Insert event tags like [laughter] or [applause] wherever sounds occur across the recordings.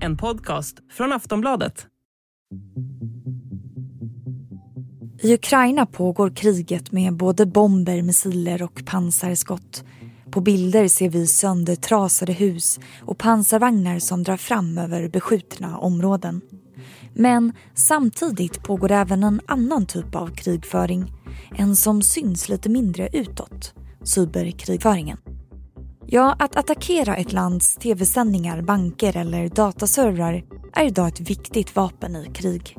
En podcast från Aftonbladet. I Ukraina pågår kriget med både bomber, missiler och pansarskott. På bilder ser vi söndertrasade hus och pansarvagnar som drar fram över beskjutna områden. Men samtidigt pågår även en annan typ av krigföring. En som syns lite mindre utåt. Cyberkrigföringen. Ja, att attackera ett lands tv-sändningar, banker eller dataservrar är idag ett viktigt vapen i krig.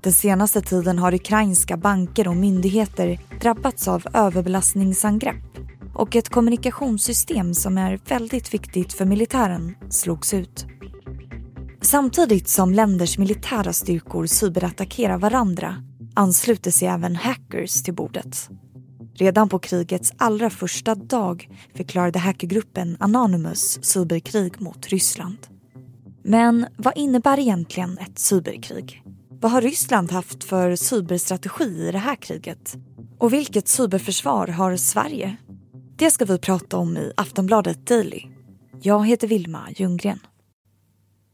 Den senaste tiden har ukrainska banker och myndigheter drabbats av överbelastningsangrepp och ett kommunikationssystem som är väldigt viktigt för militären slogs ut. Samtidigt som länders militära styrkor cyberattackerar varandra ansluter sig även hackers till bordet. Redan på krigets allra första dag förklarade hackergruppen Anonymous cyberkrig mot Ryssland. Men vad innebär egentligen ett cyberkrig? Vad har Ryssland haft för cyberstrategi i det här kriget? Och vilket cyberförsvar har Sverige? Det ska vi prata om i Aftonbladet Daily. Jag heter Vilma Ljunggren.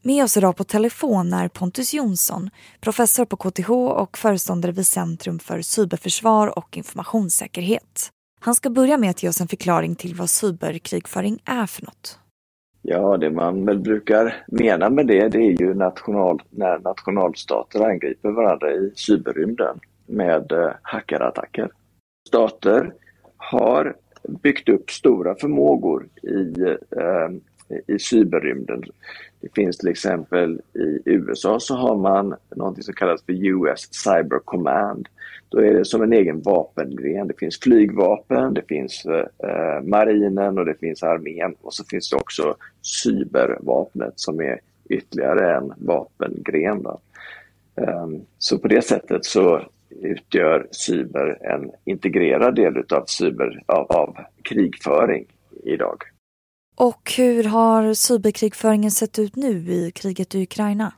Med oss idag på telefon är Pontus Jonsson, professor på KTH och föreståndare vid Centrum för cyberförsvar och informationssäkerhet. Han ska börja med att ge oss en förklaring till vad cyberkrigföring är för något. Ja, det man väl brukar mena med det, det är ju national, när nationalstater angriper varandra i cyberrymden med eh, hackerattacker. Stater har byggt upp stora förmågor i, eh, i cyberrymden. Det finns till exempel i USA så har man något som kallas för US Cyber Command. Då är det som en egen vapengren. Det finns flygvapen, det finns eh, eh, marinen och det finns armén och så finns det också cybervapnet som är ytterligare en vapengren. Um, så på det sättet så utgör cyber en integrerad del utav cyber, av, av krigföring idag. Och hur har cyberkrigföringen sett ut nu i kriget i Ukraina?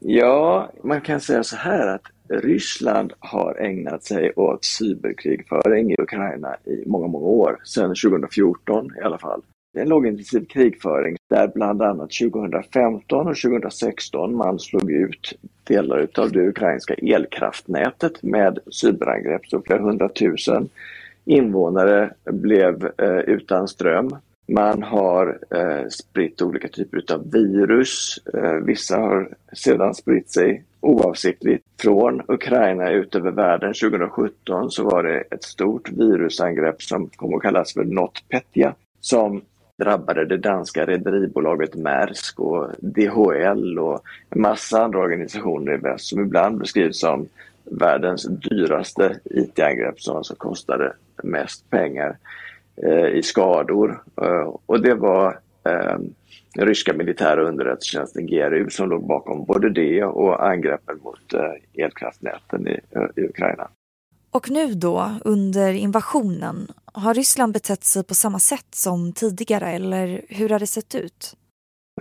Ja, man kan säga så här att Ryssland har ägnat sig åt cyberkrigföring i Ukraina i många, många år, sedan 2014 i alla fall. Det är en lågintensiv krigföring där bland annat 2015 och 2016 man slog ut delar utav det ukrainska elkraftnätet med cyberangrepp. Så flera hundratusen invånare blev eh, utan ström. Man har eh, spritt olika typer av virus. Eh, vissa har sedan spritt sig oavsiktligt från Ukraina ut över världen. 2017 så var det ett stort virusangrepp som kom att kallas för NotPetya som drabbade det danska rederibolaget Maersk och DHL och en massa andra organisationer i väst som ibland beskrivs som världens dyraste IT-angrepp som alltså kostade mest pengar i skador. Eh, och det var eh, den ryska militära underrättelsetjänsten GRU som låg bakom både det och angreppen mot eh, elkraftnäten i, i Ukraina. Och nu då, under invasionen, har Ryssland betett sig på samma sätt som tidigare eller hur har det sett ut?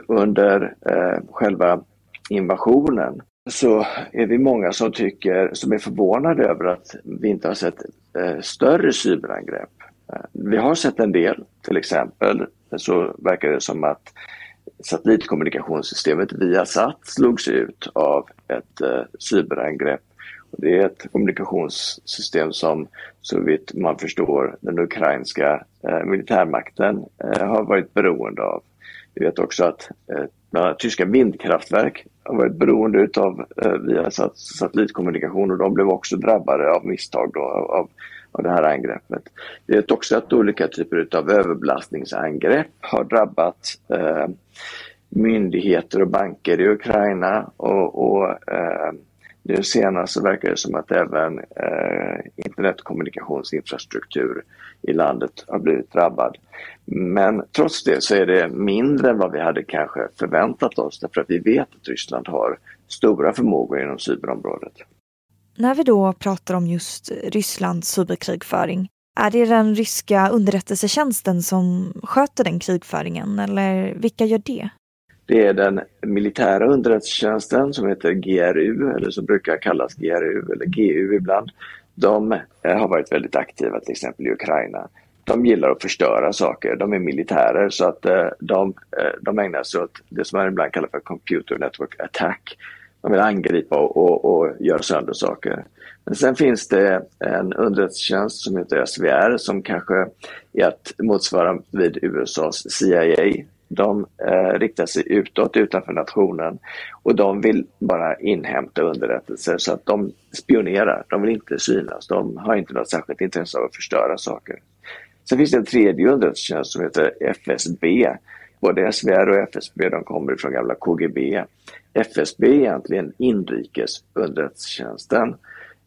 Under eh, själva invasionen så är vi många som tycker, som är förvånade över att vi inte har sett eh, större cyberangrepp. Eh, vi har sett en del, till exempel så verkar det som att satellitkommunikationssystemet Viasat slogs ut av ett eh, cyberangrepp det är ett kommunikationssystem som så vitt man förstår den ukrainska eh, militärmakten eh, har varit beroende av. Vi vet också att eh, tyska vindkraftverk har varit beroende av eh, via satellitkommunikation och de blev också drabbade av misstag då, av, av det här angreppet. Vi vet också att olika typer av överbelastningsangrepp har drabbat eh, myndigheter och banker i Ukraina och, och eh, nu senast så verkar det som att även eh, internetkommunikationsinfrastruktur i landet har blivit drabbad. Men trots det så är det mindre än vad vi hade kanske förväntat oss därför att vi vet att Ryssland har stora förmågor inom cyberområdet. När vi då pratar om just Rysslands cyberkrigföring, är det den ryska underrättelsetjänsten som sköter den krigföringen eller vilka gör det? Det är den militära underrättelsetjänsten som heter GRU eller som brukar kallas GRU eller GU ibland. De eh, har varit väldigt aktiva till exempel i Ukraina. de gillar att förstöra saker. De är militärer så att eh, de, eh, de ägnar sig åt det som man ibland kallar för computer network attack. De vill angripa och, och, och göra sönder saker. Men sen finns det en underrättelsetjänst som heter SVR som kanske är att motsvara vid USAs CIA. De eh, riktar sig utåt utanför nationen och de vill bara inhämta underrättelser så att de spionerar. De vill inte synas. De har inte något särskilt intresse av att förstöra saker. Sen finns det en tredje underrättelsetjänst som heter FSB. Både SVR och FSB de kommer från gamla KGB. FSB är egentligen inrikes underrättelsetjänsten.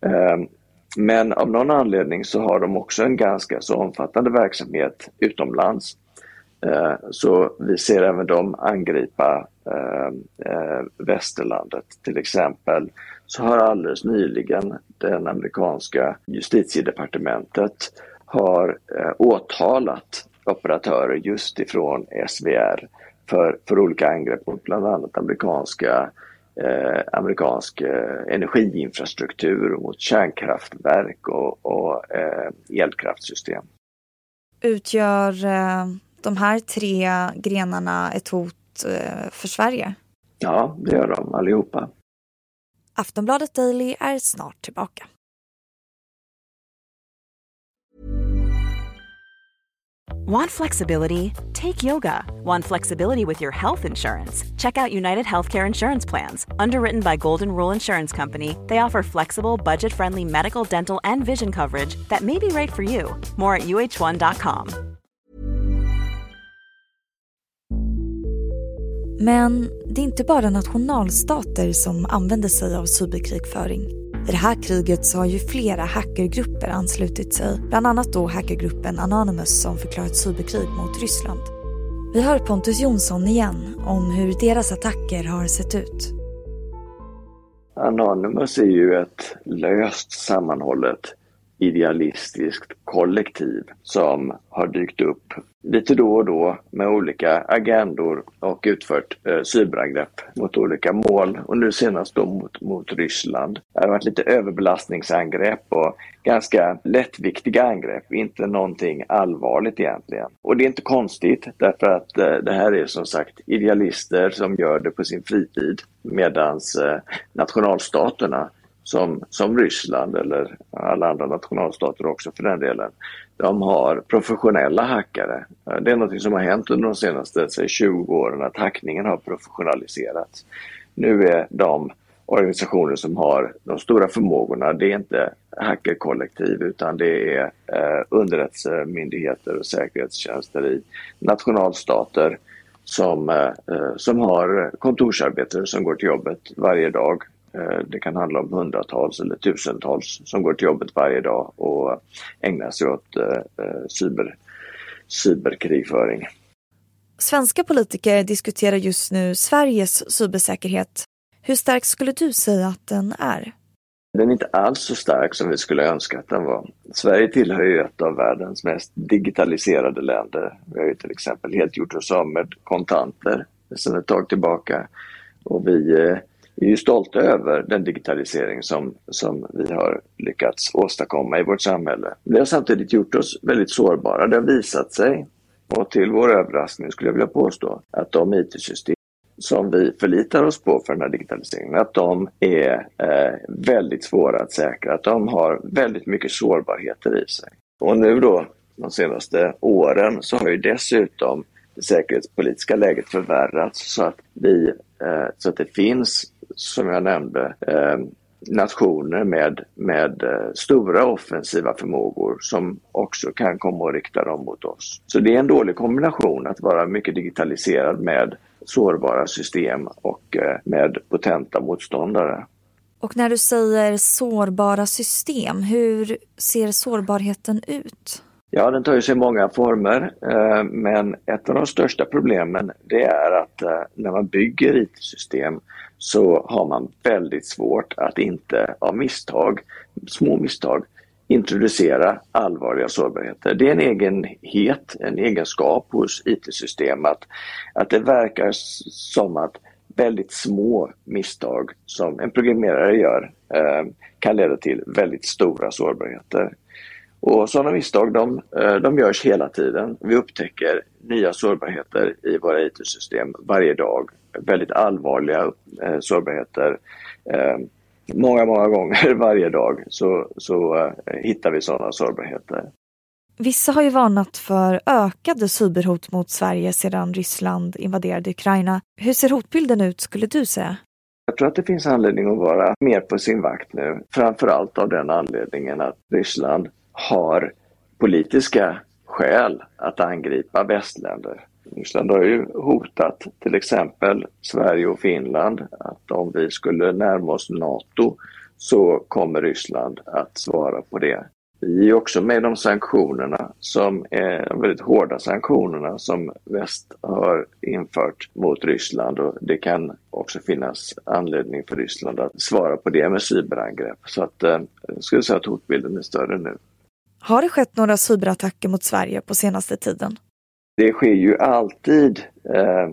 Ehm, men av någon anledning så har de också en ganska så omfattande verksamhet utomlands. Ehm, så vi ser även dem angripa ehm, eh, västerlandet. Till exempel så har alldeles nyligen den amerikanska justitiedepartementet har eh, åtalat operatörer just ifrån SVR för, för olika angrepp mot bland annat amerikanska eh, amerikansk eh, energiinfrastruktur mot kärnkraftverk och, och eh, elkraftsystem. Utgör eh, de här tre grenarna ett hot eh, för Sverige? Ja, det gör de allihopa. Aftonbladet Daily är snart tillbaka. Want flexibility? Take yoga. Want flexibility with your health insurance? Check out United Healthcare Insurance Plans. Underwritten by Golden Rule Insurance Company, they offer flexible, budget friendly medical, dental, and vision coverage that may be right for you. More at uh1.com. Men det är inte bara nationalstater som använder sig av cyberkrigföring. I det här kriget så har ju flera hackergrupper anslutit sig, bland annat då hackergruppen Anonymous som förklarat cyberkrig mot Ryssland. Vi hör Pontus Jonsson igen om hur deras attacker har sett ut. Anonymous är ju ett löst sammanhållet idealistiskt kollektiv som har dykt upp lite då och då med olika agendor och utfört eh, cyberangrepp mot olika mål och nu senast då mot, mot Ryssland. Det har varit lite överbelastningsangrepp och ganska lättviktiga angrepp, inte någonting allvarligt egentligen. Och det är inte konstigt därför att eh, det här är som sagt idealister som gör det på sin fritid medans eh, nationalstaterna som, som Ryssland eller alla andra nationalstater också för den delen, de har professionella hackare. Det är något som har hänt under de senaste say, 20 åren att hackningen har professionaliserats. Nu är de organisationer som har de stora förmågorna, det är inte hackerkollektiv utan det är eh, underrättelsemyndigheter och säkerhetstjänster i nationalstater som, eh, eh som har kontorsarbetare som går till jobbet varje dag det kan handla om hundratals eller tusentals som går till jobbet varje dag och ägnar sig åt eh, eh, cyber, cyberkrigföring. Svenska politiker diskuterar just nu Sveriges cybersäkerhet. Hur stark skulle du säga att den är? Den är inte alls så stark som vi skulle önska att den var. Sverige tillhör ju ett av världens mest digitaliserade länder. Vi har ju till exempel helt gjort oss av med kontanter sedan ett tag tillbaka. Och vi vi är ju stolta över den digitalisering som, som vi har lyckats åstadkomma i vårt samhälle. Det har samtidigt gjort oss väldigt sårbara. Det har visat sig, och till vår överraskning skulle jag vilja påstå, att de IT-system som vi förlitar oss på för den här digitaliseringen, att de är eh, väldigt svåra att säkra, att de har väldigt mycket sårbarheter i sig. Och nu då, de senaste åren, så har ju dessutom det säkerhetspolitiska läget förvärrats så att, vi, Eh, så att det finns som jag nämnde, eh, nationer med, med eh, stora offensiva förmågor som också kan komma och rikta dem mot oss. Så det är en dålig kombination att vara mycket digitaliserad med sårbara system och med potenta motståndare. Och när du säger sårbara system, hur ser sårbarheten ut? Ja, den tar ju sig många former, eh, men ett av de största problemen det är att eh, när man bygger IT-system så har man väldigt svårt att inte av misstag, små misstag, introducera allvarliga sårbarheter. Det är en egenhet, en egenskap hos IT-system att, att det verkar som att väldigt små misstag som en programmerare gör eh, kan leda till väldigt stora sårbarheter. Och sådana misstag de, eh, de görs hela tiden. Vi upptäcker nya sårbarheter i våra IT-system varje dag. Väldigt allvarliga eh, sårbarheter. Eh, många, många gånger [laughs] varje dag så, så hittar vi sådana sårbarheter. Vissa har ju varnat för ökade cyberhot mot Sverige sedan Ryssland invaderade Ukraina. Hur ser hotbilden ut skulle du säga? Jag tror att det finns anledning att vara mer på sin vakt nu. Framförallt av den anledningen att Ryssland har politiska skäl att angripa västländer. Ryssland har ju hotat till exempel Sverige och Finland att om vi skulle närma oss NATO så kommer Ryssland att svara på det. Vi är också med de sanktionerna som är de väldigt hårda sanktionerna som väst har infört mot Ryssland och det kan också finnas anledning för Ryssland att svara på det med cyberangrepp. Så att eh, jag skulle säga att hotbilden är större nu. Har det skett några cyberattacker mot Sverige på senaste tiden? Det sker ju alltid eh,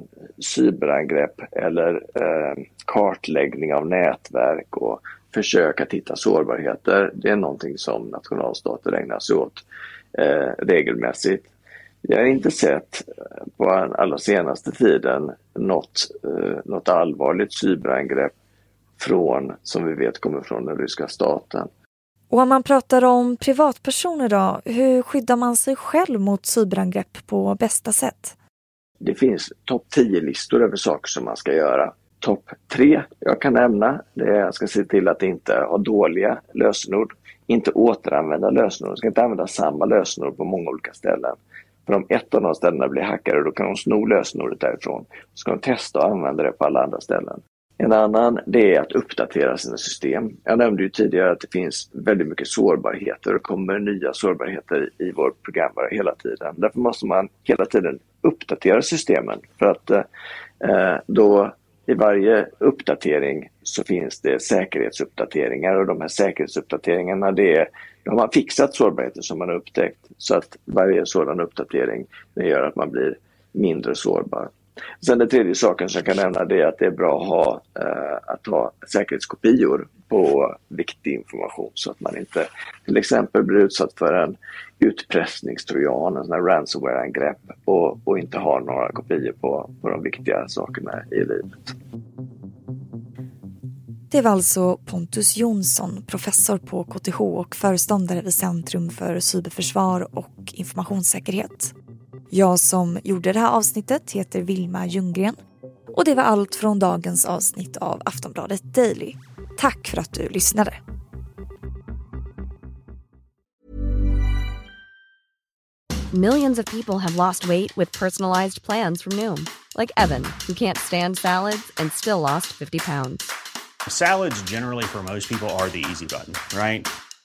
cyberangrepp eller eh, kartläggning av nätverk och försök att hitta sårbarheter. Det är någonting som nationalstater ägnar sig åt eh, regelmässigt. Jag har inte sett på den allra senaste tiden något, eh, något allvarligt cyberangrepp från, som vi vet kommer från den ryska staten. Och om man pratar om privatpersoner då, hur skyddar man sig själv mot cyberangrepp på bästa sätt? Det finns topp 10-listor över saker som man ska göra. Topp 3 jag kan nämna, det är att jag ska se till att inte ha dåliga lösenord, inte återanvända lösenord, jag ska inte använda samma lösenord på många olika ställen. För om ett av de ställena blir hackade då kan de sno lösenordet därifrån. Så ska de testa att använda det på alla andra ställen. En annan det är att uppdatera sina system. Jag nämnde ju tidigare att det finns väldigt mycket sårbarheter och kommer nya sårbarheter i vår programvara hela tiden. Därför måste man hela tiden uppdatera systemen för att eh, då i varje uppdatering så finns det säkerhetsuppdateringar och de här säkerhetsuppdateringarna det är, då har man fixat sårbarheter som man har upptäckt så att varje sådan uppdatering det gör att man blir mindre sårbar. Sen den tredje saken som jag kan nämna det är att det är bra att ha, eh, att ha säkerhetskopior på viktig information så att man inte till exempel blir utsatt för en utpressningstrojan, en sån här ransomware-angrepp och, och inte har några kopior på, på de viktiga sakerna i livet. Det var alltså Pontus Jonsson, professor på KTH och föreståndare vid Centrum för cyberförsvar och informationssäkerhet. Jag som gjorde det här avsnittet heter Vilma Ljunggren och det var allt från dagens avsnitt av Aftonbladet Daily. Tack för att du lyssnade. Millions of people have lost weight with personalized plans from Noom. Like Evan, who can't stand salads and still lost 50 pounds. Salads generally for most people are the easy button, right?